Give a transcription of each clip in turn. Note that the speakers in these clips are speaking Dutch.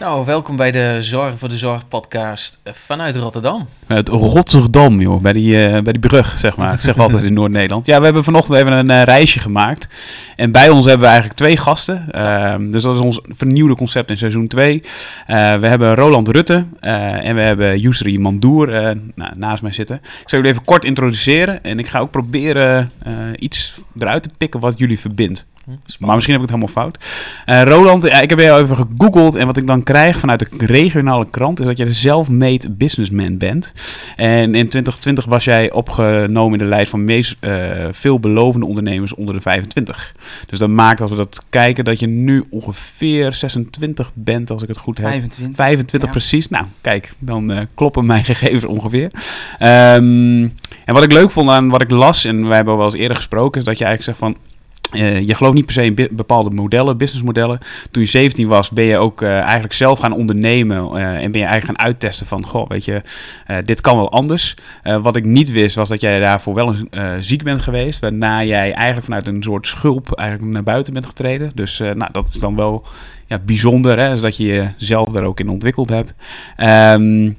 Nou, welkom bij de Zorg voor de Zorg podcast vanuit Rotterdam. Uit Rotterdam, joh, bij die, uh, bij die brug, zeg maar. Ik zeg wel altijd in Noord-Nederland. Ja, we hebben vanochtend even een uh, reisje gemaakt. En bij ons hebben we eigenlijk twee gasten. Uh, dus dat is ons vernieuwde concept in seizoen 2. we hebben Roland Rutte en we hebben Yusri Mandoer nou, naast mij zitten. Ik zal jullie even kort introduceren. En ik ga ook proberen iets eruit te pikken wat jullie verbindt. Maar misschien heb ik het helemaal fout. Roland, ik heb heel even gegoogeld. En wat ik dan krijg vanuit de regionale krant... is dat je een self-made businessman bent. En in 2020 was jij opgenomen in de lijst van meest uh, veelbelovende ondernemers onder de 25. Dus dat maakt, als we dat kijken, dat je nu ongeveer 26 bent, als ik het goed heb. 25. 25 precies. Nou, kijk, dan uh, kloppen mijn gegevens ongeveer. Um, en wat ik leuk vond aan wat ik las, en wij hebben wel eens eerder gesproken... is dat je eigenlijk zegt van uh, je gelooft niet per se in bepaalde modellen, businessmodellen. Toen je 17 was, ben je ook uh, eigenlijk zelf gaan ondernemen uh, en ben je eigenlijk gaan uittesten van, goh, weet je, dit kan wel anders. wat ik niet wist, was dat jij daarvoor wel een, ziek bent geweest, waarna jij eigenlijk vanuit een soort schulp eigenlijk naar buiten bent getreden. Dus nou, dat is dan wel ja, bijzonder, hè, dus dat je jezelf daar ook in ontwikkeld hebt. Um,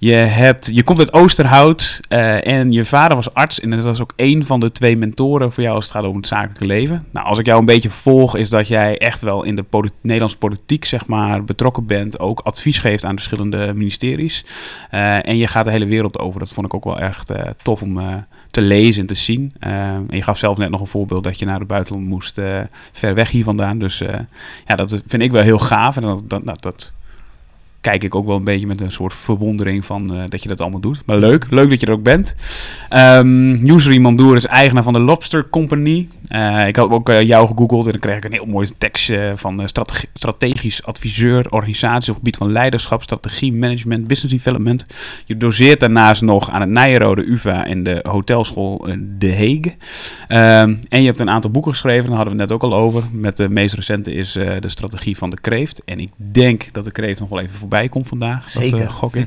je, hebt, je komt uit Oosterhout uh, en je vader was arts. En dat was ook een van de twee mentoren voor jou als het gaat om het zakelijke leven. Nou, als ik jou een beetje volg, is dat jij echt wel in de Nederlandse politiek zeg maar, betrokken bent. Ook advies geeft aan verschillende ministeries. Uh, en je gaat de hele wereld over. Dat vond ik ook wel echt uh, tof om te lezen en te zien. en je gaf zelf net nog een voorbeeld dat je naar het buitenland moest, ver weg hier vandaan. Dus ja, dat vind ik wel heel gaaf. En dat, dat, nou, dat kijk ik ook wel een beetje met een soort verwondering van uh, dat je dat allemaal doet. Maar leuk, leuk dat je er ook bent. Um, Yusri is eigenaar van de Lobster Company. Uh, ik had ook uh, jou gegoogeld en dan kreeg ik een heel mooi tekstje van strategi strategisch adviseur, organisatie op gebied van leiderschap, strategie, management, business development. Je doseert daarnaast nog aan het Nijrode UvA en de hotelschool De Heeg. Um, en je hebt een aantal boeken geschreven, daar hadden we het net ook al over. Met de meest recente is de strategie van de kreeft. En ik denk dat de kreeft nog wel even voorbij komt vandaag. Zeker. Dat, uh, gok ik.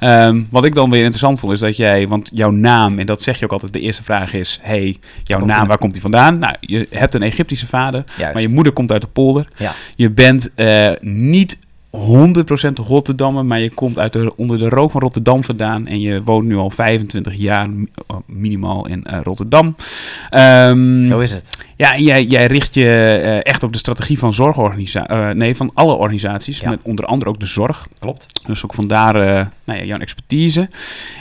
um, wat ik dan weer interessant vond is dat jij, want jouw naam, en dat zeg je ook altijd, de eerste vraag is, hey, jouw Komt naam, waar komt die vandaan? Nou, je hebt een Egyptische vader, Juist. maar je moeder komt uit de polder. Ja. Je bent eh, niet 100% Rotterdammer, maar je komt uit de, onder de rook van Rotterdam vandaan en je woont nu al 25 jaar oh, minimaal in eh, Rotterdam. Ehm, Zo is het. ja, en jij, jij richt je eh, echt op de strategie van zorgorganisaties. nee, van alle organisaties. Ja. Met onder andere ook de zorg. Klopt. Dus ook vandaar eh nou ja, jouw expertise.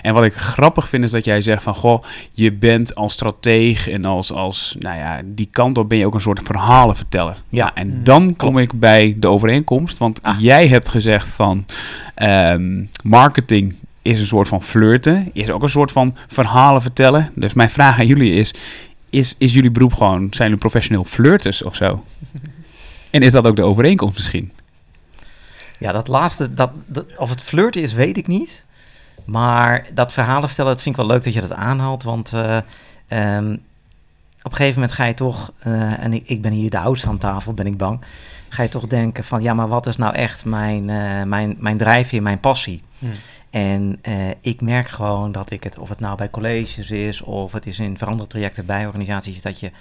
En wat ik grappig vind is dat jij zegt van... Goh, je bent als strateeg en als, als nou ja, die kant op ben je ook een soort verhalenverteller. Ja. en Mm, dan kom klopt. ik bij de overeenkomst. Want Ah. jij hebt gezegd van... ehm, marketing is een soort van flirten. Is ook een soort van verhalen vertellen. Dus mijn vraag aan jullie is... Is, is jullie beroep gewoon... Zijn jullie professioneel flirters of zo? en is dat ook de overeenkomst misschien? Ja, dat laatste, dat, of het flirten is, weet ik niet. Maar dat verhalen vertellen, dat vind ik wel leuk dat je dat aanhaalt. Want eh, ehm, op een gegeven moment ga je toch, eh, en ik, ik ben hier de oudste aan tafel, ben ik bang. Ga je toch denken van, ja, maar wat is nou echt mijn, eh, mijn, mijn drijfveer, mijn passie? Hmm. En eh, ik merk gewoon dat ik het, of het nou bij colleges is, of het is in verandertrajecten bij organisaties, dat je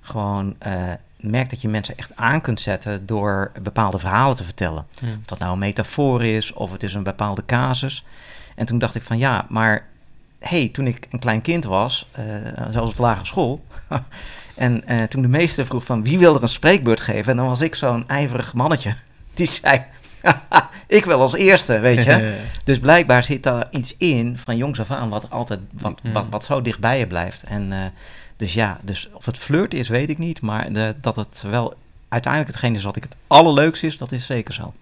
gewoon eh, merkt dat je mensen echt aan kunt zetten door bepaalde verhalen te vertellen. Hmm. Of dat nou een metafoor is of het is een bepaalde casus. En toen dacht ik van ja, maar hey, toen ik een klein kind was, eh, zelfs op de lagere school. en eh, toen de meester vroeg van wie wil er een spreekbeurt geven, en dan was ik zo'n ijverig mannetje. Die zei, ik wil als eerste, weet je. dus blijkbaar zit daar iets in van jongs af aan wat altijd, wat, wat, wat zo dicht bij je blijft. En eh, dus ja, dus of het flirt is, weet ik niet. Maar de, dat het wel uiteindelijk hetgene is wat ik het allerleukste is, dat is zeker zo.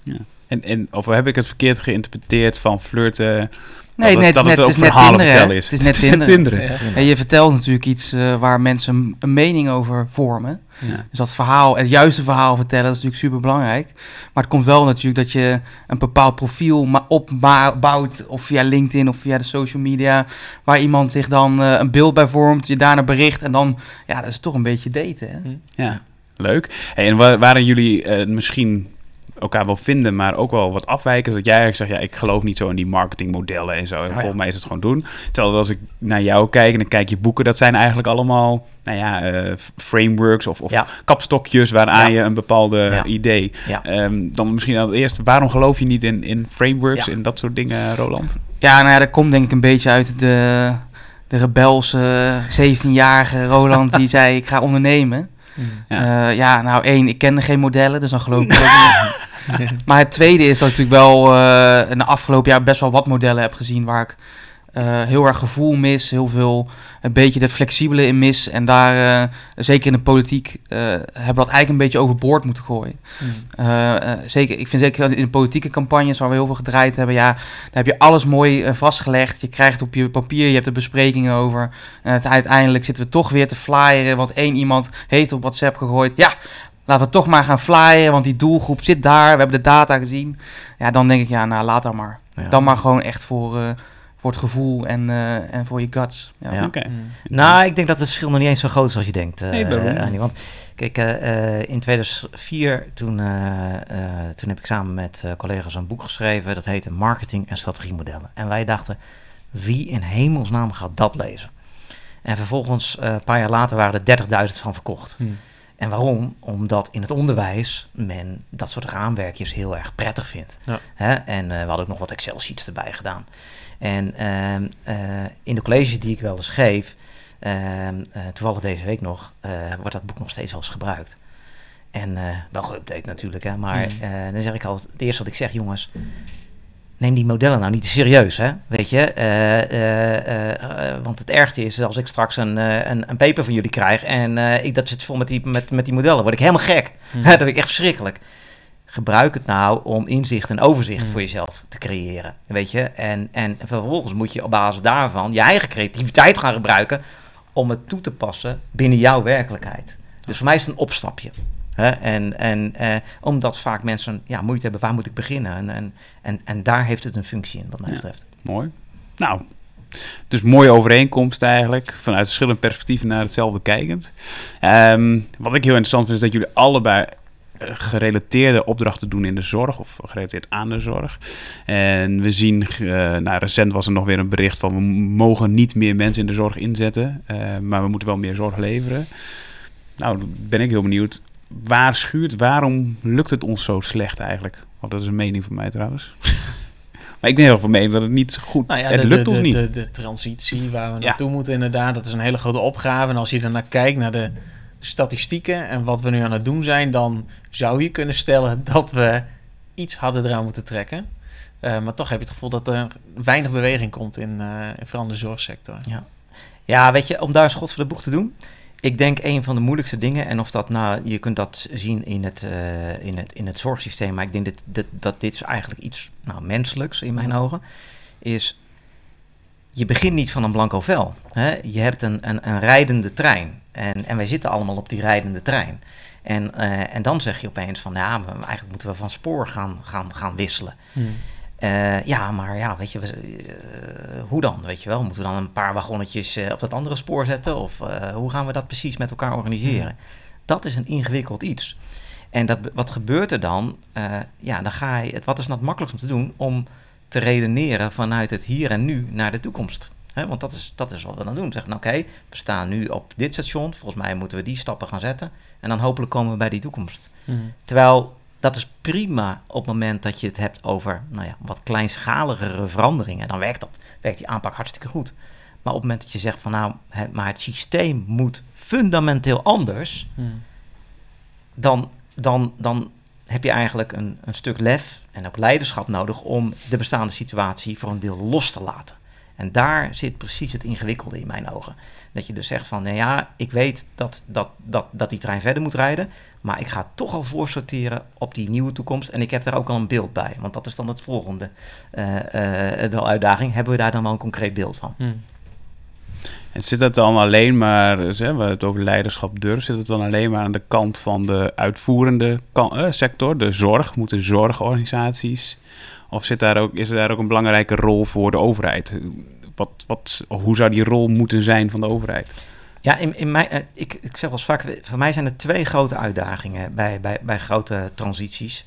En, en, of heb ik het verkeerd geïnterpreteerd van flirten? Nee, dat net, het, dat net, het het is net verhalen Tinderen, hè? vertellen is. Het is net Tinderen. Tinderen. En je vertelt natuurlijk iets eh, waar mensen een mening over vormen. Ja. Dus dat verhaal, het juiste verhaal vertellen, dat is natuurlijk super belangrijk. Maar het komt wel natuurlijk dat je een bepaald profiel opbouwt, of via LinkedIn of via de social media, waar iemand zich dan eh, een beeld bij vormt, je daarna bericht en dan, ja, dat is toch een beetje daten. Hè? Ja, leuk. Hey, en wa- waren jullie eh, misschien elkaar wel vinden, maar ook wel wat afwijken. Dat jij eigenlijk zegt, ja, ik geloof niet zo in die marketingmodellen en zo. En ja. volgens mij is het gewoon doen. Terwijl als ik naar jou kijk en dan kijk je boeken, dat zijn eigenlijk allemaal, nou ja, eh, frameworks of, of Ja. kapstokjes waaraan je een bepaalde idee. Ja. Ehm, dan misschien al het eerste, waarom geloof je niet in, in frameworks en dat soort dingen, Roland? Ja, nou ja, dat komt denk ik een beetje uit de, de rebelse 17-jarige Roland die zei ik ga ondernemen. Ja. Ja. ja, nou één, ik kende geen modellen, dus dan geloof ik ook niet. Maar het tweede is dat ik natuurlijk wel eh in de afgelopen jaar best wel wat modellen heb gezien waar ik eh, heel erg gevoel mis, heel veel een beetje het flexibele in mis. En daar, eh, zeker in de politiek, hebben we dat eigenlijk een beetje overboord moeten gooien. Eh, zeker, ik vind zeker in de politieke campagnes waar we heel veel gedraaid hebben, ja, daar heb je alles mooi vastgelegd. Je krijgt op je papier, je hebt er besprekingen over. En uiteindelijk zitten we toch weer te flyeren, want één iemand heeft op WhatsApp gegooid. Ja, laten we toch maar gaan flyeren, want die doelgroep zit daar. We hebben de data gezien. Ja, dan denk ik, ja, nou, laat dan maar. Ja. Dan maar gewoon echt voor, eh, voor het gevoel en, eh, en voor je guts. Ja. Ja. Oké. Nou, ik denk dat het verschil nog niet eens zo groot is als je denkt. eh, Nee. Annie. Want kijk, in 2004, toen, eh, eh, toen heb ik samen met eh, collega's een boek geschreven. Dat heette Marketing en Strategiemodellen. En wij dachten, wie in hemelsnaam gaat dat lezen? En vervolgens, eh, een paar jaar later, waren er 30.000 van verkocht. Hmm. En waarom? Omdat in het onderwijs men dat soort raamwerkjes heel erg prettig vindt. Ja. Hè? En eh, we hadden ook nog wat Excel-sheets erbij gedaan. En ehm, eh, in de colleges die ik wel eens geef, ehm, eh, toevallig deze week nog, wordt dat boek nog steeds wel eens gebruikt. En wel geüpdate natuurlijk, hè? maar Mm. dan zeg ik altijd, het eerste wat ik zeg, jongens, neem die modellen nou niet te serieus, hè? Weet je? Eh, eh, eh, want het ergste is als ik straks een, een, een paper van jullie krijg en ik dat zit vol met die, met, met die modellen, word ik helemaal gek. Hmm. dat vind ik echt verschrikkelijk. Gebruik het nou om inzicht en overzicht Hmm. voor jezelf te creëren, weet je? En, en vervolgens moet je op basis daarvan je eigen creativiteit gaan gebruiken om het toe te passen binnen jouw werkelijkheid. Dus voor mij is het een opstapje. Hè? En, en eh, omdat vaak mensen ja, moeite hebben, waar moet ik beginnen? En, en, en, en daar heeft het een functie in, wat mij Ja. betreft. Mooi. Nou, dus mooie overeenkomst eigenlijk. Vanuit verschillende perspectieven naar hetzelfde kijkend. Ehm, wat ik heel interessant vind is dat jullie allebei eh, gerelateerde opdrachten doen in de zorg. Of gerelateerd aan de zorg. En we zien, eh, nou recent was er nog weer een bericht van... we mogen niet meer mensen in de zorg inzetten. eh, maar we moeten wel meer zorg leveren. Nou, ben ik heel benieuwd. Waar schuurt, waarom lukt het ons zo slecht eigenlijk? Want dat is een mening van mij trouwens. Maar ik ben heel van mening dat het niet zo goed... Nou ja, het de, lukt de, ons de, niet. De, de transitie waar we Ja. naartoe moeten inderdaad, dat is een hele grote opgave. En als je daarnaar kijkt, naar de statistieken en wat we nu aan het doen zijn... dan zou je kunnen stellen dat we iets hadden eraan moeten trekken. Eh, maar toch heb je het gevoel dat er weinig beweging komt in, eh, in vooral de zorgsector. Ja, weet je, om daar een schot voor de boeg te doen. Ik denk een van de moeilijkste dingen, en of dat nou, je kunt dat zien in het, eh, in het, in het zorgsysteem, maar ik denk dat, dat, dat dit is eigenlijk iets nou, menselijks in mijn ogen, is je begint niet van een blanco vel. Hè? Je hebt een, een, een rijdende trein en, en wij zitten allemaal op die rijdende trein. En, eh, en dan zeg je opeens van, ja, maar eigenlijk moeten we van spoor gaan, gaan, gaan wisselen. Eh, ja, maar ja, weet je, we- eh, hoe dan? Weet je wel, moeten we dan een paar wagonnetjes eh, op dat andere spoor zetten? Of hoe gaan we dat precies met elkaar organiseren? Dat is een ingewikkeld iets. En dat, wat gebeurt er dan? Ja, dan ga je, het, wat is nou het makkelijkst om te doen? Om te redeneren vanuit het hier en nu naar de toekomst. Want dat is, dat is wat we dan doen. Zeggen, nou, oké, we staan nu op dit station. Volgens mij moeten we die stappen gaan zetten. En dan hopelijk komen we bij die toekomst. Terwijl dat is prima op het moment dat je het hebt over nou ja, wat kleinschaligere veranderingen. Dan werkt, dat, werkt die aanpak hartstikke goed. Maar op het moment dat je zegt van nou, het, maar het systeem moet fundamenteel anders, dan, dan, dan heb je eigenlijk een, een stuk lef en ook leiderschap nodig om de bestaande situatie voor een deel los te laten. En daar zit precies het ingewikkelde in mijn ogen. Dat je dus zegt van, nou ja, ik weet dat, dat, dat, dat die trein verder moet rijden, maar ik ga toch al voorsorteren op die nieuwe toekomst. En ik heb daar ook al een beeld bij, want dat is dan het volgende eh, eh, de uitdaging. Hebben we daar dan wel een concreet beeld van? En zit het dan alleen maar, dus, we hebben het over leiderschap durf, zit het dan alleen maar aan de kant van de uitvoerende eh, sector, de zorg, moeten zorgorganisaties, of zit daar ook, is er daar ook een belangrijke rol voor de overheid? Wat, wat, hoe zou die rol moeten zijn van de overheid? Ja, in, in mijn, eh, ik, ik zeg wel eens vaak, voor mij zijn er twee grote uitdagingen bij, bij, bij grote transities.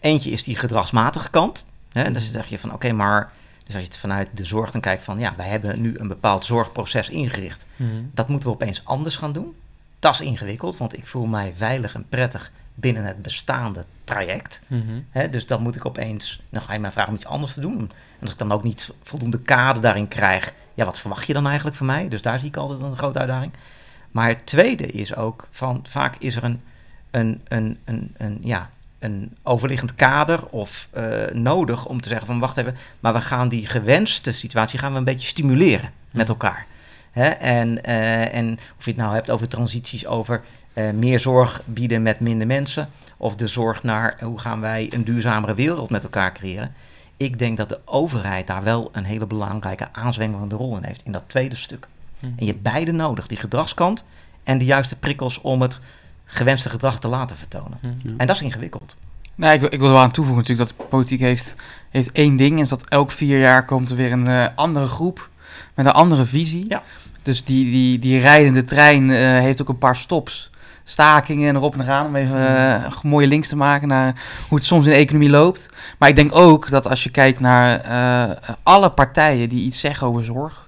Eentje is die gedragsmatige kant. Hè? En dan zeg je van oké, maar dus als je het vanuit de zorg dan kijkt van ja, wij hebben nu een bepaald zorgproces ingericht. Mhm. Dat moeten we opeens anders gaan doen. Dat is ingewikkeld, want ik voel mij veilig en prettig binnen het bestaande traject. Mhm. Hè, dus dan moet ik opeens, dan ga je mij vragen om iets anders te doen. En als ik dan ook niet voldoende kader daarin krijg, ja, wat verwacht je dan eigenlijk van mij? Dus daar zie ik altijd een grote uitdaging. Maar het tweede is ook van, vaak is er een, een, een, een, een, ja, een overliggend kader of eh, nodig om te zeggen van, wacht even, maar we gaan die gewenste situatie gaan we een beetje stimuleren met elkaar. Hè? En, eh, en of je het nou hebt over transities, over eh, meer zorg bieden met minder mensen, of de zorg naar hoe gaan wij een duurzamere wereld met elkaar creëren. Ik denk dat de overheid daar wel een hele belangrijke aanzwengelende rol in heeft, in dat tweede stuk. Mhm. En je hebt beide nodig, die gedragskant en de juiste prikkels om het gewenste gedrag te laten vertonen. Mhm. En dat is ingewikkeld. Nou, ik, wil- ik wil er wel aan toevoegen natuurlijk dat de politiek heeft, heeft één ding. Is dat elk vier jaar komt er weer een eh, andere groep met een andere visie. Ja. Dus die, die, die rijdende trein eh, heeft ook een paar stops. Stakingen en erop en eraan om even een mooie links te maken naar hoe het soms in de economie loopt. Maar ik denk ook dat als je kijkt naar eh, alle partijen die iets zeggen over zorg,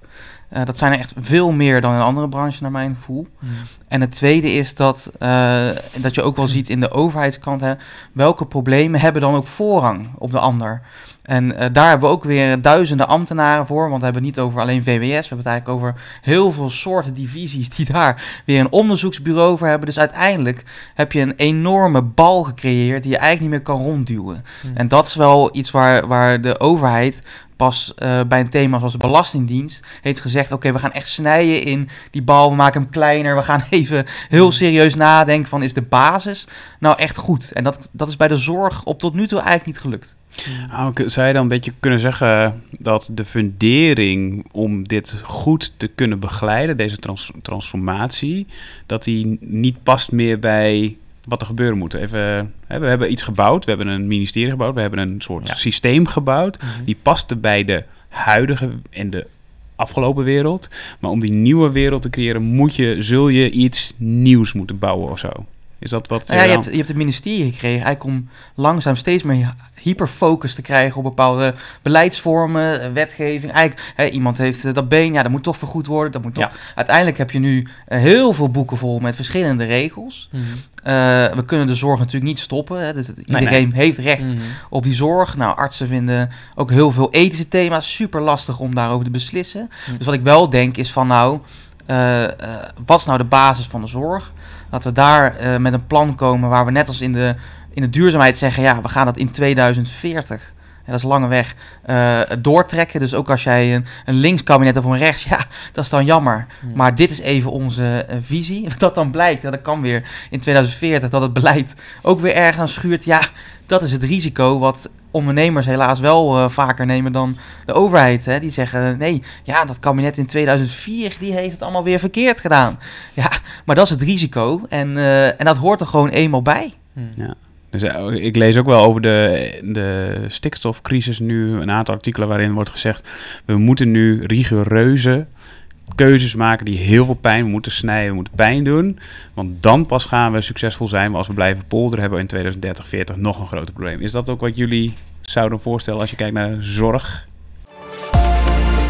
eh, dat zijn er echt veel meer dan in andere branches naar mijn gevoel. Mhm. En het tweede is dat, eh, dat je ook wel ziet in de overheidskant, hè, welke problemen hebben dan ook voorrang op de ander. En eh, daar hebben we ook weer duizenden ambtenaren voor, want we hebben het niet over alleen VWS, we hebben het eigenlijk over heel veel soorten divisies die daar weer een onderzoeksbureau voor hebben. Dus uiteindelijk heb je een enorme bal gecreëerd die je eigenlijk niet meer kan rondduwen. Mhm. En dat is wel iets waar, waar de overheid pas eh, bij een thema zoals de Belastingdienst heeft gezegd: oké, we gaan echt snijden in die bal, we maken hem kleiner, we gaan even heel serieus nadenken van is de basis nou echt goed? En dat, dat is bij de zorg op tot nu toe eigenlijk niet gelukt. Nou, zou je dan een beetje kunnen zeggen dat de fundering om dit goed te kunnen begeleiden, deze trans- transformatie, dat die niet past meer bij wat er gebeuren moet? Even, hè, we hebben iets gebouwd, we hebben een ministerie gebouwd, we hebben een soort Ja. systeem gebouwd. Mhm. Die paste bij de huidige en de afgelopen wereld. Maar om die nieuwe wereld te creëren, moet je, zul je iets nieuws moeten bouwen of zo. Is dat wat? Nou ja, je, dan- hebt, je hebt het ministerie gekregen eigenlijk om langzaam steeds meer hyperfocus te krijgen op bepaalde beleidsvormen, eh, wetgeving. Eigenlijk, hè, iemand heeft eh, dat been, ja, dat moet toch vergoed worden. Dat moet toch. Uiteindelijk heb je nu eh, heel veel boeken vol met verschillende regels. Mhm. Eh, we kunnen de zorg natuurlijk niet stoppen. Hè, dus Nee, iedereen heeft recht Mhm. op die zorg. Nou, artsen vinden ook heel veel ethische thema's super lastig om daarover te beslissen. Hm. Dus wat ik wel denk is van nou, eh, eh, wat is nou de basis van de zorg? Laten we daar eh, met een plan komen waar we net als in de, in de duurzaamheid zeggen, ja, we gaan dat in 2040. Ja, dat is lange weg. eh, doortrekken. Dus ook als jij een, een links kabinet of een rechts, ja, dat is dan jammer. Mhm. Maar dit is even onze eh, visie. Dat dan blijkt, en dat kan weer in 2040, dat het beleid ook weer ergens aan schuurt. Ja, dat is het risico wat ondernemers helaas wel eh, vaker nemen dan de overheid. Hè? Die zeggen, nee, ja, dat kabinet in 2004, die heeft het allemaal weer verkeerd gedaan. Ja, maar dat is het risico. En, eh, en dat hoort er gewoon eenmaal bij. Mhm. Dus eh, ik lees ook wel over de, de stikstofcrisis nu een aantal artikelen waarin wordt gezegd: we moeten nu rigoureuze keuzes maken die heel veel pijn. We moeten snijden, we moeten pijn doen. Want dan pas gaan we succesvol zijn. Maar als we blijven polderen, hebben we in 2030, 40 nog een groter probleem. Is dat ook wat jullie zouden voorstellen als je kijkt naar zorg?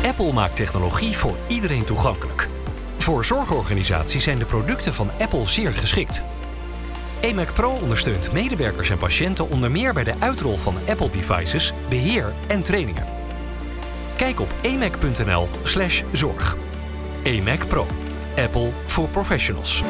Apple maakt technologie voor iedereen toegankelijk. Voor zorgorganisaties zijn de producten van Apple zeer geschikt. eMac Pro ondersteunt medewerkers en patiënten onder meer bij de uitrol van Apple devices, beheer en trainingen. Kijk op emac.nl/slash eMac Pro. Apple voor professionals.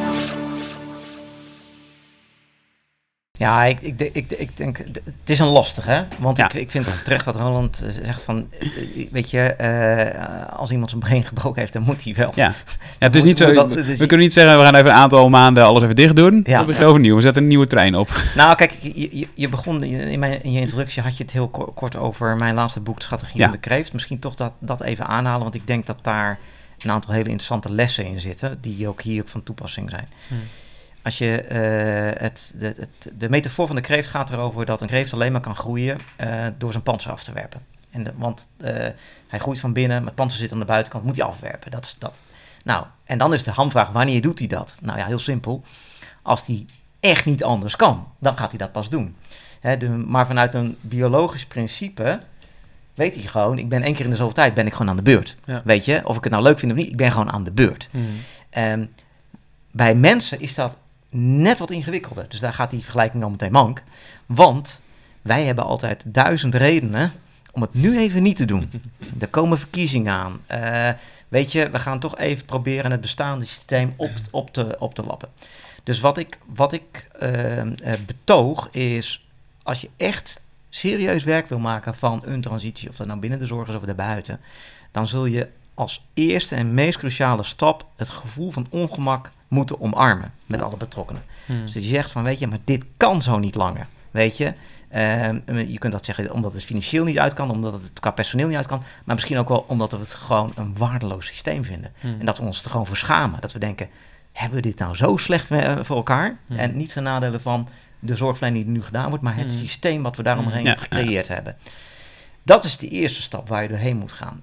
Ja, ik, ik, denk- ik, ik denk, het is een lastig, hè? Want Ja. ik, ik vind het terecht wat Roland eh, zegt van, eh, weet je, eh, als iemand zijn been gebroken heeft, dan moet hij wel. Ja, ja het is Moet- niet zo. dat- we kunnen niet zeggen: we gaan even een aantal maanden alles even dicht doen. Ja. we beginnen overnieuw. We zetten een nieuwe trein op. Nou, kijk, je, je, je begon in, mijn, in je introductie had je het heel ko- kort over mijn laatste boek, de Strategie Ja. van de Kreeft. Misschien toch dat, dat even aanhalen, want ik denk dat daar een aantal hele interessante lessen in zitten, die ook hier ook van toepassing zijn. Hmm. Als je eh, het, de, het, de metafoor van de kreeft gaat erover dat een kreeft alleen maar kan groeien eh, door zijn panzer af te werpen. En de, want eh, hij groeit van binnen, maar het panzer zit aan de buitenkant, moet hij afwerpen. Dat is dat. Nou, en dan is de hamvraag, wanneer doet hij dat? Nou ja, heel simpel. Als hij echt niet anders kan, dan gaat hij dat pas doen. De, maar vanuit een biologisch principe weet hij gewoon, ik ben één keer in de zoveel tijd ben ik gewoon aan de beurt. Ja. Weet je, of ik het nou leuk vind of niet, ik ben gewoon aan de beurt. Ehm, bij mensen is dat net wat ingewikkelder. Dus daar gaat die vergelijking al meteen mank. Want wij hebben altijd duizend redenen om het nu even niet te doen. Er komen verkiezingen aan. Eh, weet je, we gaan toch even proberen het bestaande systeem op, op, te, op te lappen. Dus wat ik, wat ik eh, eh, betoog is, als je echt serieus werk wil maken van een transitie, of dat nou binnen de zorg is of daarbuiten, dan zul je als eerste en meest cruciale stap het gevoel van ongemak moeten omarmen met alle betrokkenen. Hmm. Dus dat je zegt van, weet je, maar dit kan zo niet langer. Weet je, Ehm, je kunt dat zeggen omdat het financieel niet uit kan, omdat het qua personeel niet uit kan, maar misschien ook wel omdat we het gewoon een waardeloos systeem vinden. Hmm. En dat we ons er gewoon voor schamen. Dat we denken, hebben we dit nou zo slecht eh, voor elkaar? Hmm. En niet ten nadele van de zorgverlening die nu gedaan wordt, maar het Hmm. systeem wat we daaromheen Ja, gecreëerd hebben. Dat is de eerste stap waar je doorheen moet gaan.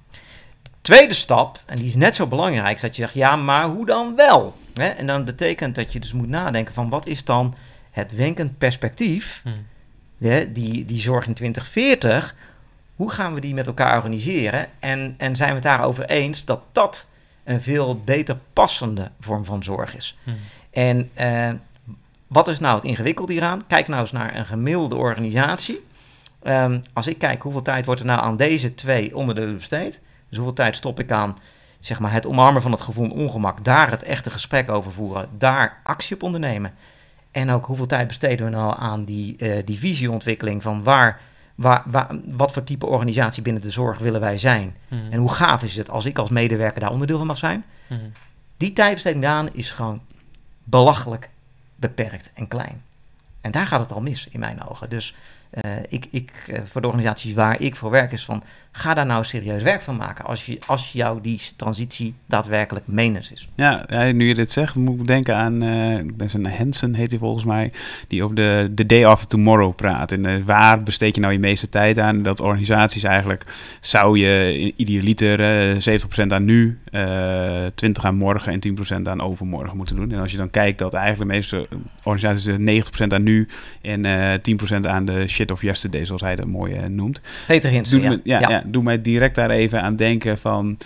De tweede stap, en die is net zo belangrijk, is dat je zegt, ja, maar hoe dan wel? Hè? En dan betekent dat je dus moet nadenken van wat is dan het wenkend perspectief, hè, die, die zorg in 2040, hoe gaan we die met elkaar organiseren? En, en zijn we het daarover eens dat dat een veel beter passende vorm van zorg is? En eh, wat is nou het ingewikkelde hieraan? Kijk nou eens naar een gemiddelde organisatie. Ehm, als ik kijk hoeveel tijd wordt er nou aan deze twee onderdelen besteed, dus hoeveel tijd stop ik aan zeg maar, het omarmen van het gevoel ongemak, daar het echte gesprek over voeren, daar actie op ondernemen. En ook hoeveel tijd besteden we nou aan die, eh, die visieontwikkeling van waar, waar, waar, wat voor type organisatie binnen de zorg willen wij zijn? Hmm. En hoe gaaf is het als ik als medewerker daar onderdeel van mag zijn? Hmm. Die tijdbesteding daaraan is gewoon belachelijk beperkt en klein. En daar gaat het al mis in mijn ogen. Dus eh, ik, ik, eh, voor de organisaties waar ik voor werk is van... ga daar nou serieus werk van maken als, je, als jou die transitie daadwerkelijk menens is. Ja, nu je dit zegt, moet ik denken aan, eh ik ben zo'n Hansen heet hij volgens mij, die over de, de day after tomorrow praat. En eh, waar besteed je nou je meeste tijd aan? Dat organisaties eigenlijk, zou je idealiter eh 70% aan nu, eh 20% aan morgen en 10% aan overmorgen moeten doen. En als je dan kijkt dat eigenlijk de meeste organisaties eh, 90% aan nu en eh 10% aan de shit of yesterday, zoals hij dat mooi eh, noemt. Peter Hinsen, Doe, ja. me, ja, ja. Doe mij direct daar even aan denken van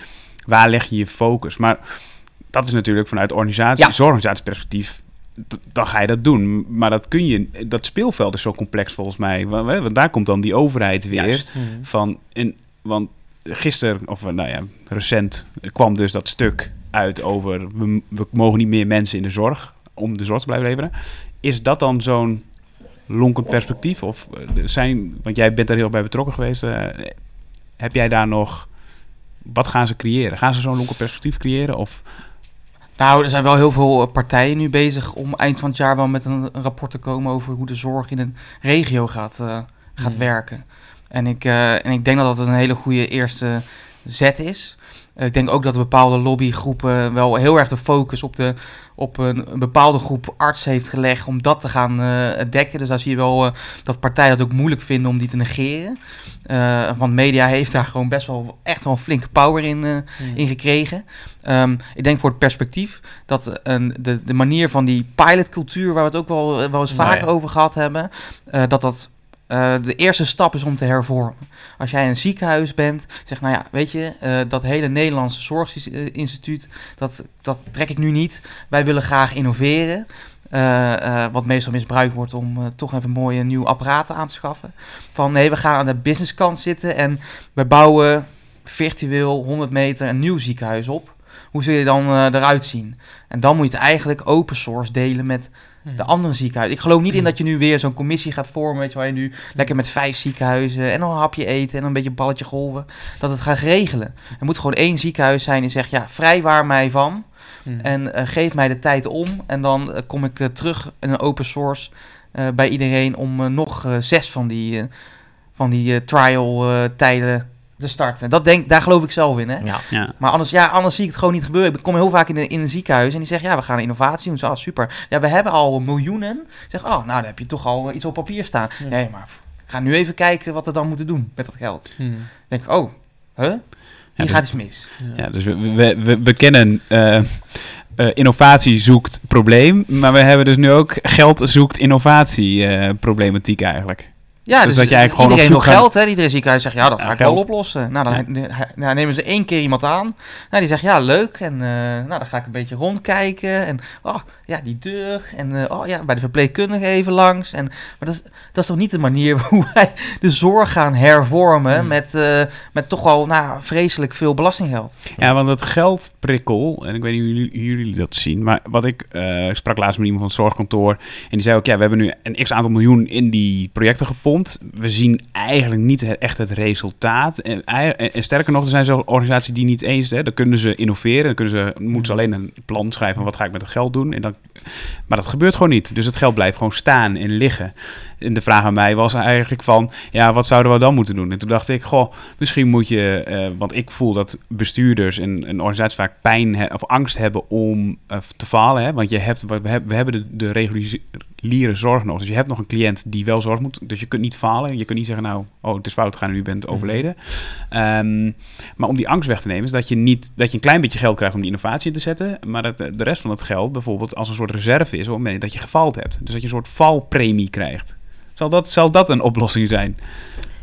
waar leg je je focus? Maar dat is natuurlijk vanuit organisatie, Ja. zorgorganisatieperspectief, dan ga je dat doen. Maar dat kun je, dat speelveld is zo complex volgens mij. Want, daar komt dan die overheid weer Juist. Hmm. van, in, want gisteren, of eh, nou ja, recent kwam dus dat stuk uit over we, we mogen niet meer mensen in de zorg om de zorg te blijven leveren. Is dat dan zo'n lonkend perspectief? Of eh, zijn, want jij bent daar heel bij betrokken geweest. eh, heb jij daar nog, wat gaan ze creëren? Gaan ze zo'n lonkend perspectief creëren? Of Nou, er zijn wel heel veel eh, partijen nu bezig om eind van het jaar wel met een, rapport te komen over hoe de zorg in een regio gaat, eh, gaat Hmm. werken. En ik, eh, en ik denk dat dat een hele goede eerste zet is. Eh, ik denk ook dat bepaalde lobbygroepen wel heel erg de focus op, de, op een, bepaalde groep artsen heeft gelegd om dat te gaan eh, dekken. Dus daar zie je wel eh, dat partijen het ook moeilijk vinden om die te negeren. Want media heeft daar gewoon best wel echt wel een flinke power in, Hmm. in gekregen. Ehm, ik denk voor het perspectief dat een, de, de manier van die pilotcultuur, waar we het ook wel, wel eens Nou vaker ja. over gehad hebben, dat dat eh, de eerste stap is om te hervormen. Als jij een ziekenhuis bent, zeg nou ja, weet je, eh, dat hele Nederlandse Zorginstituut, dat, dat trek ik nu niet. Wij willen graag innoveren. eh, wat meestal misbruikt wordt om toch even mooie nieuwe apparaten aan te schaffen. Van nee, we gaan aan de businesskant zitten en we bouwen virtueel 100 meter een nieuw ziekenhuis op. Hoe zul je dan eruit zien? En dan moet je het eigenlijk open source delen met. De andere ziekenhuizen. Ik geloof niet in dat je nu weer zo'n commissie gaat vormen, weet je, waar je nu lekker met vijf ziekenhuizen en dan een hapje eten en een beetje een balletje golven, dat het gaat regelen. Er moet gewoon één ziekenhuis zijn die zegt, ja, vrijwaar mij van Hmm. en eh, geef mij de tijd om en dan eh, kom ik eh, terug in een open source bij iedereen om nog zes van die, van die trial tijden te starten. Dat denk, daar geloof ik zelf in, hè. Ja. ja, Maar anders, ja, anders zie ik het gewoon niet gebeuren. Ik kom heel vaak in, de, in een ziekenhuis en die zeggen, ja, we gaan innovatie doen. Zo, ah, super. Ja, we hebben al miljoenen. Ik zeg, oh, nou, dan heb je toch al iets op papier staan. Ja. Nee, maar ik ga nu even kijken wat we dan moeten doen met dat geld. Hmm. Denk ik, oh, huh? Hier dat- gaat iets mis. Ja. ja dus we, we, we, we kennen eh, eh, innovatie zoekt probleem, maar we hebben dus nu ook geld zoekt innovatie eh, problematiek eigenlijk. Ja, Dus dus, dat je eigenlijk gewoon iedereen op wil zoek geld, hè? Iedereen ziekenhuis zegt, ja, dat Ja, ga ik wel oplossen. Nou, dan Ja. nemen ze één keer iemand aan. Nou, die zegt, ja, leuk. En eh, nou, dan ga ik een beetje rondkijken. En, oh, ja, die deur. En, eh, oh ja, bij de verpleegkundige even langs. En, maar dat is, dat is toch niet de manier hoe wij de zorg gaan hervormen... Hmm. met, eh, met toch wel, nou, vreselijk veel belastinggeld. Ja, want het geldprikkel, en ik weet niet hoe jullie, hoe jullie dat zien, maar wat ik ik sprak laatst met iemand van het zorgkantoor en die zei ook, ja, we hebben nu een x aantal miljoen in die projecten gepompt. We zien eigenlijk niet echt het resultaat. En, en, sterker nog, er zijn zo organisaties die niet eens, hè, dan kunnen ze innoveren, dan kunnen ze, moeten ze alleen een plan schrijven van wat ga ik met het geld doen. En dan, maar dat gebeurt gewoon niet. Dus het geld blijft gewoon staan en liggen. En de vraag aan mij was eigenlijk van, ja, wat zouden we dan moeten doen? En toen dacht ik, goh, misschien moet je, eh, want ik voel dat bestuurders en, en organisaties vaak pijn of angst hebben om eh, te falen. Hè? Want je hebt, we, hebben, we hebben de, de reguliere zorg nog. Dus je hebt nog een cliënt die wel zorg moet. Dus je kunt niet falen. Je kunt niet zeggen, nou, oh, het is fout gegaan en u bent overleden. Ehm, maar om die angst weg te nemen, is dat je niet dat je een klein beetje geld krijgt om die innovatie in te zetten. Maar dat de rest van het geld bijvoorbeeld als een soort reserve is op het moment dat je gefaald hebt. Dus dat je een soort valpremie krijgt. Zal dat, zal dat een oplossing zijn?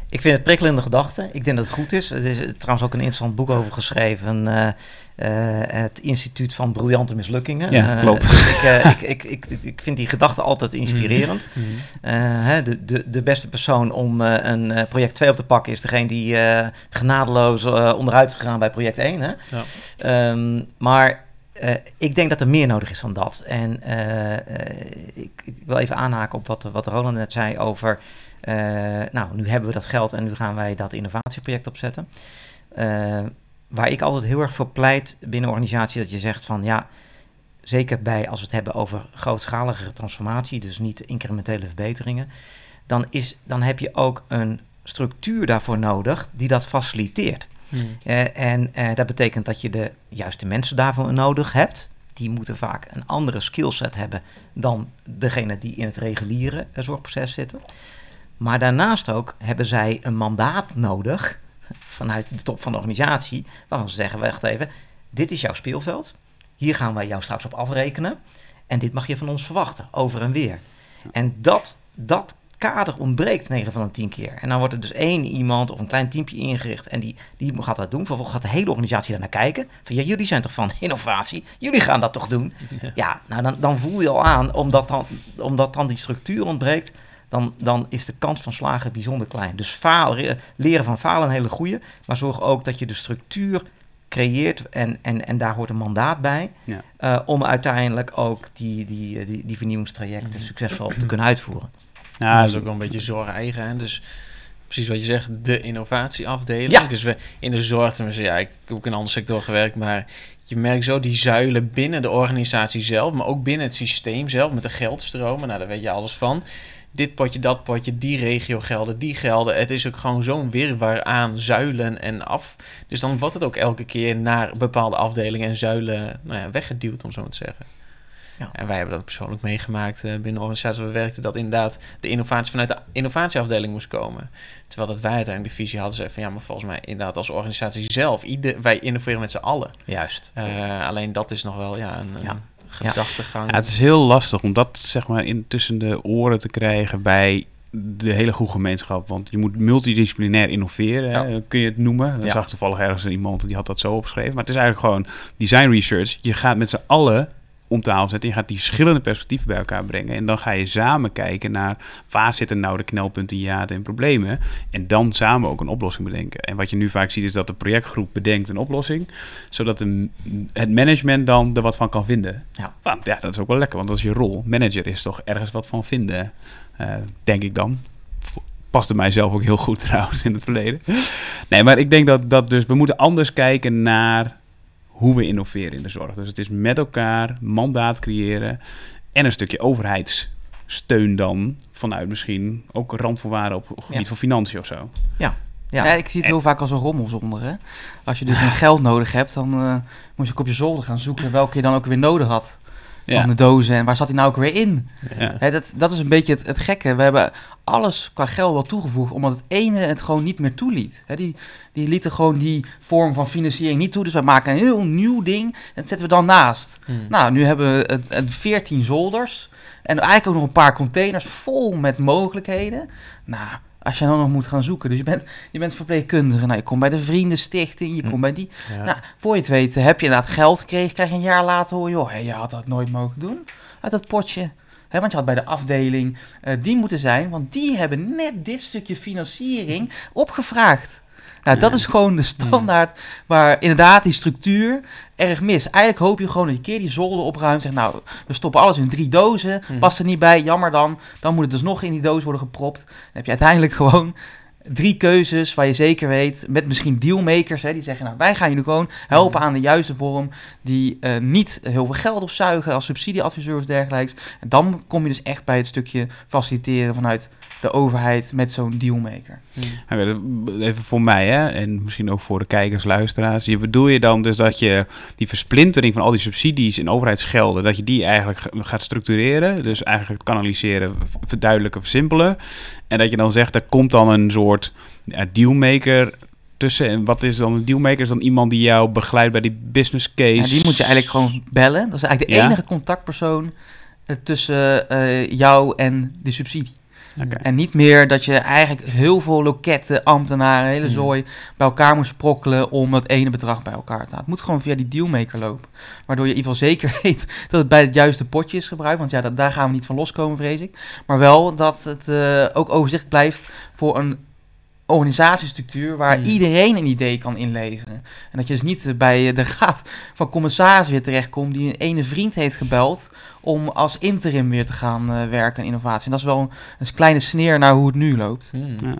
Ik vind het prikkelende gedachte. Ik denk dat het goed is. Er is trouwens ook een interessant boek over geschreven. eh, eh, het Instituut van Briljante Mislukkingen. Ja, Eh, klopt. dus ik, ik, ik, vind die gedachte altijd inspirerend. Mhm. Eh, hè, de, de, de beste persoon om een project 2 op te pakken is degene die genadeloos onderuit is gegaan bij project 1. Hè? Ja. Ehm, maar eh, ik denk dat er meer nodig is dan dat. En eh, ik, wil even aanhaken op wat, wat Roland net zei over... nou, nu hebben we dat geld en nu gaan wij dat innovatieproject opzetten. Waar ik altijd heel erg voor pleit binnen organisatie dat je zegt van ja, zeker bij als we het hebben over grootschalige transformatie, dus niet incrementele verbeteringen, dan, is, dan heb je ook een structuur daarvoor nodig die dat faciliteert. Eh, en eh, dat betekent dat je de juiste mensen daarvoor nodig hebt. Die moeten vaak een andere skillset hebben dan degene die in het reguliere eh, zorgproces zitten. Maar daarnaast ook hebben zij een mandaat nodig vanuit de top van de organisatie, waarvan ze zeggen, wacht even, dit is jouw speelveld. Hier gaan wij jou straks op afrekenen. En dit mag je van ons verwachten, over en weer. En dat, dat kader ontbreekt 9 van de 10 keer. En dan wordt er dus één iemand of een klein teampje ingericht en die, die gaat dat doen. Vervolgens gaat de hele organisatie daar naar kijken. Van ja, jullie zijn toch van innovatie? Jullie gaan dat toch doen? Ja, nou dan, dan voel je al aan, omdat dan, omdat dan die structuur ontbreekt, dan, dan is de kans van slagen bijzonder klein. Dus falen, leren van falen een hele goede, maar zorg ook dat je de structuur creëert en, en, en daar hoort een mandaat bij, Ja. eh, om uiteindelijk ook die, die, die, die vernieuwingstrajecten succesvol te kunnen uitvoeren. Ja, dat is ook wel een beetje zorg eigen. Hè? Dus precies wat je zegt, de innovatieafdeling. Ja. Dus we in de zorg, tenminste, ja, ik heb ook in een andere sector gewerkt, maar je merkt zo die zuilen binnen de organisatie zelf, maar ook binnen het systeem zelf, met de geldstromen. Nou, daar weet je alles van. Dit potje, dat potje, die regio gelden, die gelden. Het is ook gewoon zo'n wirwar aan zuilen en af. Dus dan wordt het ook elke keer naar bepaalde afdelingen en zuilen nou ja, weggeduwd, om zo maar te zeggen. Ja. En wij hebben dat persoonlijk meegemaakt eh, binnen de organisatie waar we werkten, dat inderdaad de innovatie vanuit de innovatieafdeling moest komen. Terwijl dat wij uiteindelijk de visie hadden, zei van ja, maar volgens mij inderdaad als organisatie zelf, ieder, wij innoveren met z'n allen. Juist. Eh, alleen dat is nog wel ja, een, Ja. gedachtegang. Ja, het is heel lastig om dat zeg maar in tussen de oren te krijgen bij de hele goede gemeenschap. Want je moet multidisciplinair innoveren, hè, Ja. kun je het noemen. Ja. zag toevallig ergens iemand die had dat zo opgeschreven. Maar het is eigenlijk gewoon design research. Je gaat met z'n allen om tafel zetten. Je gaat die verschillende perspectieven bij elkaar brengen. En dan ga je samen kijken naar waar zitten nou de knelpunten, hiaten en problemen. En dan samen ook een oplossing bedenken. En wat je nu vaak ziet is dat de projectgroep bedenkt een oplossing. Zodat de, het management dan er wat van kan vinden. Ja. Want ja, dat is ook wel lekker, want dat is je rol. Manager is toch ergens wat van vinden, eh, denk ik dan. Paste mij zelf ook heel goed trouwens in het verleden. Nee, maar ik denk dat, dat dus we moeten anders kijken naar hoe we innoveren in de zorg. Dus het is met elkaar mandaat creëren en een stukje overheidssteun dan vanuit misschien ook randvoorwaarden op gebied Ja. van financiën of zo. Ja. Ja. ik zie het heel vaak als een rommel zonder. Hè? Als je dus een geld nodig hebt, dan eh, moet je ook op je zolder gaan zoeken welke je dan ook weer nodig had. Ja. Van de dozen en waar zat hij nou ook weer in? Ja. Hè, dat, dat is een beetje het, het gekke. We hebben alles qua geld wel toegevoegd, omdat het ene het gewoon niet meer toeliet. Die, die lieten gewoon die vorm van financiering niet toe. Dus wij maken een heel nieuw ding en dat zetten we dan naast. Hmm. Nou, nu hebben we het, het 14 zolders en eigenlijk ook nog een paar containers vol met mogelijkheden. Nou, Als je dan nog moet gaan zoeken. Dus je bent, je bent verpleegkundige. Nou, je komt bij de Vriendenstichting. Je Hm. komt bij die. Ja. Nou, voor je het weet heb je inderdaad geld gekregen. Krijg je een jaar later hoor je, joh, je had dat nooit mogen doen. Uit dat potje. Want je had bij de afdeling eh, die moeten zijn. Want die hebben net dit stukje financiering opgevraagd. Nou, dat is gewoon de standaard waar inderdaad die structuur erg mis. Eigenlijk hoop je gewoon dat je een keer die zolder opruimt. Zegt, nou, we stoppen alles in drie dozen. Mhm. Past er niet bij, jammer dan. Dan moet het dus nog in die doos worden gepropt. Dan heb je uiteindelijk gewoon drie keuzes waar je zeker weet, met misschien dealmakers, hè, die zeggen, nou, wij gaan jullie gewoon helpen aan de juiste vorm, die eh, niet heel veel geld opzuigen als subsidieadviseur of dergelijks. En dan kom je dus echt bij het stukje faciliteren vanuit de overheid met zo'n dealmaker. Even voor mij, hè, en misschien ook voor de kijkers, luisteraars. Je bedoel je dan dus dat je die versplintering van al die subsidies en overheidsgelden, dat je die eigenlijk ga- gaat structureren, dus eigenlijk kanaliseren, verduidelijken, versimpelen. En dat je dan zegt, er komt dan een soort ja, dealmaker tussen. En wat is dan een dealmaker? Is dan iemand die jou begeleidt bij die business case? En die moet je eigenlijk gewoon bellen. Dat is eigenlijk de Ja? enige contactpersoon eh, tussen eh, jou en de subsidie. En niet meer dat je eigenlijk heel veel loketten, ambtenaren, hele Hmm. zooi bij elkaar moet sprokkelen om dat ene bedrag bij elkaar te halen. Het moet gewoon via die dealmaker lopen. Waardoor je in ieder geval zeker weet dat het bij het juiste potje is gebruikt. Want ja, dat, daar gaan we niet van loskomen, vrees ik. Maar wel dat het eh, ook overzicht blijft voor een organisatiestructuur waar Hmm. iedereen een idee kan inleveren. En dat je dus niet bij de raad van commissaris weer terechtkomt die een ene vriend heeft gebeld om als interim weer te gaan eh, werken aan innovatie. En dat is wel een, een kleine sneer naar hoe het nu loopt. Hmm. Ja.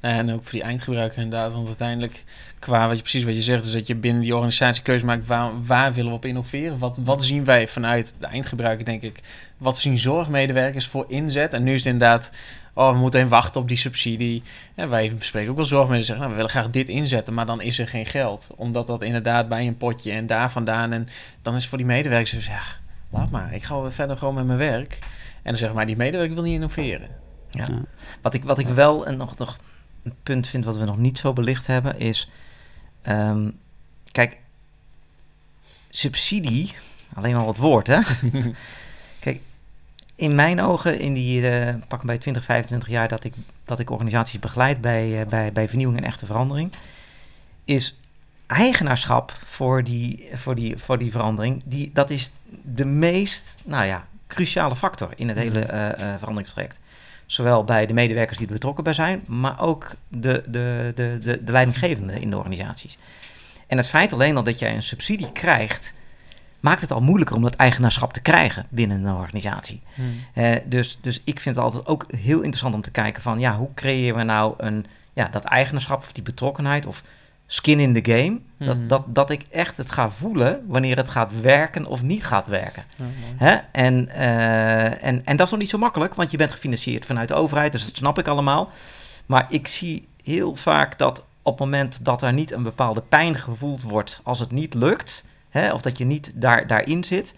Nou, en ook voor die eindgebruiker inderdaad. Want uiteindelijk, qua wat je precies wat je zegt, is dat je binnen die organisatie keuze maakt waar, waar willen we op innoveren. Wat, wat zien wij vanuit de eindgebruiker, denk ik. Wat zien zorgmedewerkers voor inzet? En nu is het inderdaad, oh, we moeten even wachten op die subsidie. En wij bespreken ook wel zorgmedewerkers zeggen, nou, we willen graag dit inzetten, maar dan is er geen geld. Omdat dat inderdaad bij een potje en daar vandaan. En dan is voor die medewerkers, dus, ja, laat maar. Ik ga wel verder gewoon met mijn werk. En dan zeggen maar die medewerker wil niet innoveren. Ja. Ja. Wat ik, wat ik wel en nog, nog een punt vind wat we nog niet zo belicht hebben is... ehm, kijk, subsidie, alleen al het woord hè. kijk, in mijn ogen, in die eh pak bij 20, 25 jaar dat ik, dat ik organisaties begeleid bij, eh, bij, bij vernieuwing en echte verandering... is eigenaarschap voor die, voor die, voor die verandering, die, dat is de meest, nou ja, cruciale factor in het hele eh eh, veranderingstraject. Zowel bij de medewerkers die er betrokken bij zijn, maar ook de, de, de, de, de leidinggevenden in de organisaties. En het feit alleen al dat jij een subsidie krijgt, maakt het al moeilijker om dat eigenaarschap te krijgen binnen een organisatie. Eh, dus, dus ik vind het altijd ook heel interessant om te kijken van, ja, hoe creëren we nou een, ja, dat eigenaarschap of die betrokkenheid of skin in the game, Mhm. dat, dat, dat ik echt het ga voelen wanneer het gaat werken of niet gaat werken. Hè? En, eh, en, en dat is nog niet zo makkelijk, want je bent gefinancierd vanuit de overheid, dus dat snap ik allemaal. Maar ik zie heel vaak dat op het moment dat er niet een bepaalde pijn gevoeld wordt als het niet lukt, hè, of dat je niet daar, daarin zit,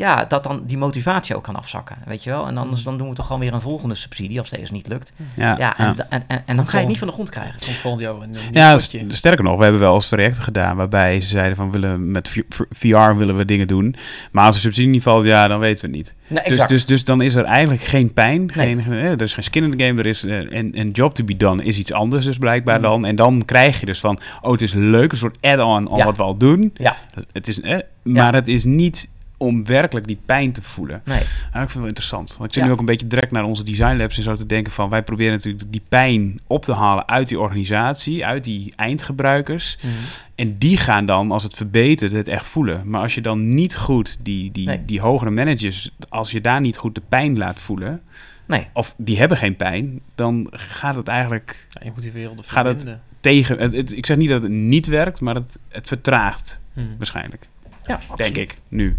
ja, dat dan die motivatie ook kan afzakken, weet je wel. En anders dan doen we toch gewoon weer een volgende subsidie als deze niet lukt. Ja, Ja, en, en, en, en dan ga je het niet van de grond krijgen. Komt volgend jaar een Ja, potje. sterker nog, we hebben wel eens trajecten gedaan waarbij ze zeiden van willen met VR willen we dingen doen, maar als de subsidie niet valt, ja, dan weten we het niet. Nee, Dus, exact. dus, dus dan is er eigenlijk geen pijn, geen, eh, er is geen skin in the game, er is eh, en en job to be done is iets anders dus blijkbaar Mm. dan. En dan krijg je dus van, oh het is leuk, een soort add-on aan Ja. wat we al doen. Ja. Het is, eh, maar het is niet om werkelijk die pijn te voelen. Nee. Ja, ik vind het wel interessant. Want ik zit Ja. nu ook een beetje direct naar onze design labs en zo te denken van wij proberen natuurlijk die pijn op te halen uit die organisatie, uit die eindgebruikers. Mhm. En die gaan dan, als het verbetert, het echt voelen. Maar als je dan niet goed die, die, Nee. die hogere managers, als je daar niet goed de pijn laat voelen, Nee. of die hebben geen pijn, dan gaat het eigenlijk Ja, je moet die werelden Gaat het- tegen. Het, het- ik zeg niet dat het niet werkt, maar het, het vertraagt Mhm. waarschijnlijk. Ja, Denk ik, nu.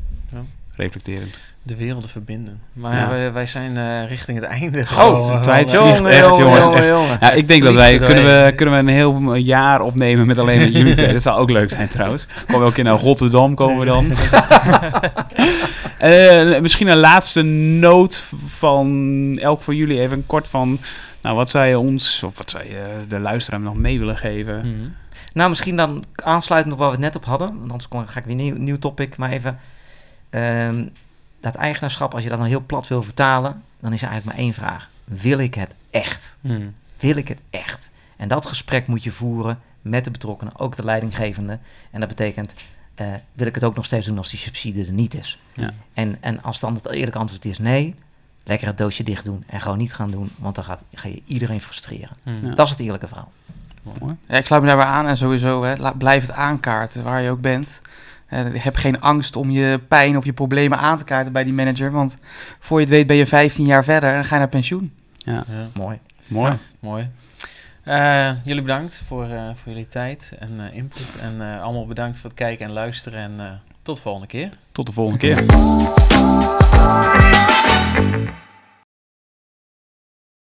Reflecterend. De werelden verbinden. Maar Ja. wij, wij zijn eh, richting het einde. Oh, tijd eh, echt, jongens. echt. jongen. Ja, ik denk dat wij kunnen, we kunnen we een heel jaar opnemen met alleen met jullie twee. Dat zou ook leuk zijn trouwens. Komen we ook in naar Rotterdam komen we dan. Eh, misschien een laatste noot van elk van jullie even kort van. Nou, wat zou je ons of wat zou je de luisteraar nog mee willen geven? Mhm. Nou, misschien dan aansluitend op waar we het net op hadden. Want anders kom- ga ik weer een nieuw, nieuw topic. Maar even ehm, dat eigenaarschap, als je dat nou heel plat wil vertalen, dan is er eigenlijk maar één vraag. Wil ik het echt? Mhm. Wil ik het echt? En dat gesprek moet je voeren met de betrokkenen, ook de leidinggevende. En dat betekent, eh, wil ik het ook nog steeds doen als die subsidie er niet is? Ja. En, en als dan het eerlijke antwoord is nee, lekker het doosje dicht doen en gewoon niet gaan doen, want dan gaat, ga je iedereen frustreren. Hmm. Ja. Dat is het eerlijke verhaal. Ja, ik sluit me daarbij aan en sowieso, hè, blijf het aankaarten waar je ook bent. Eh, heb geen angst om je pijn of je problemen aan te kaarten bij die manager. Want voor je het weet ben je 15 jaar verder en dan ga je naar pensioen. Ja, Ja, Mooi. mooi. mooi. Eh, jullie bedankt voor, eh, voor jullie tijd en eh, input. En eh, allemaal bedankt voor het kijken en luisteren. En eh, tot de volgende keer. Tot de volgende keer.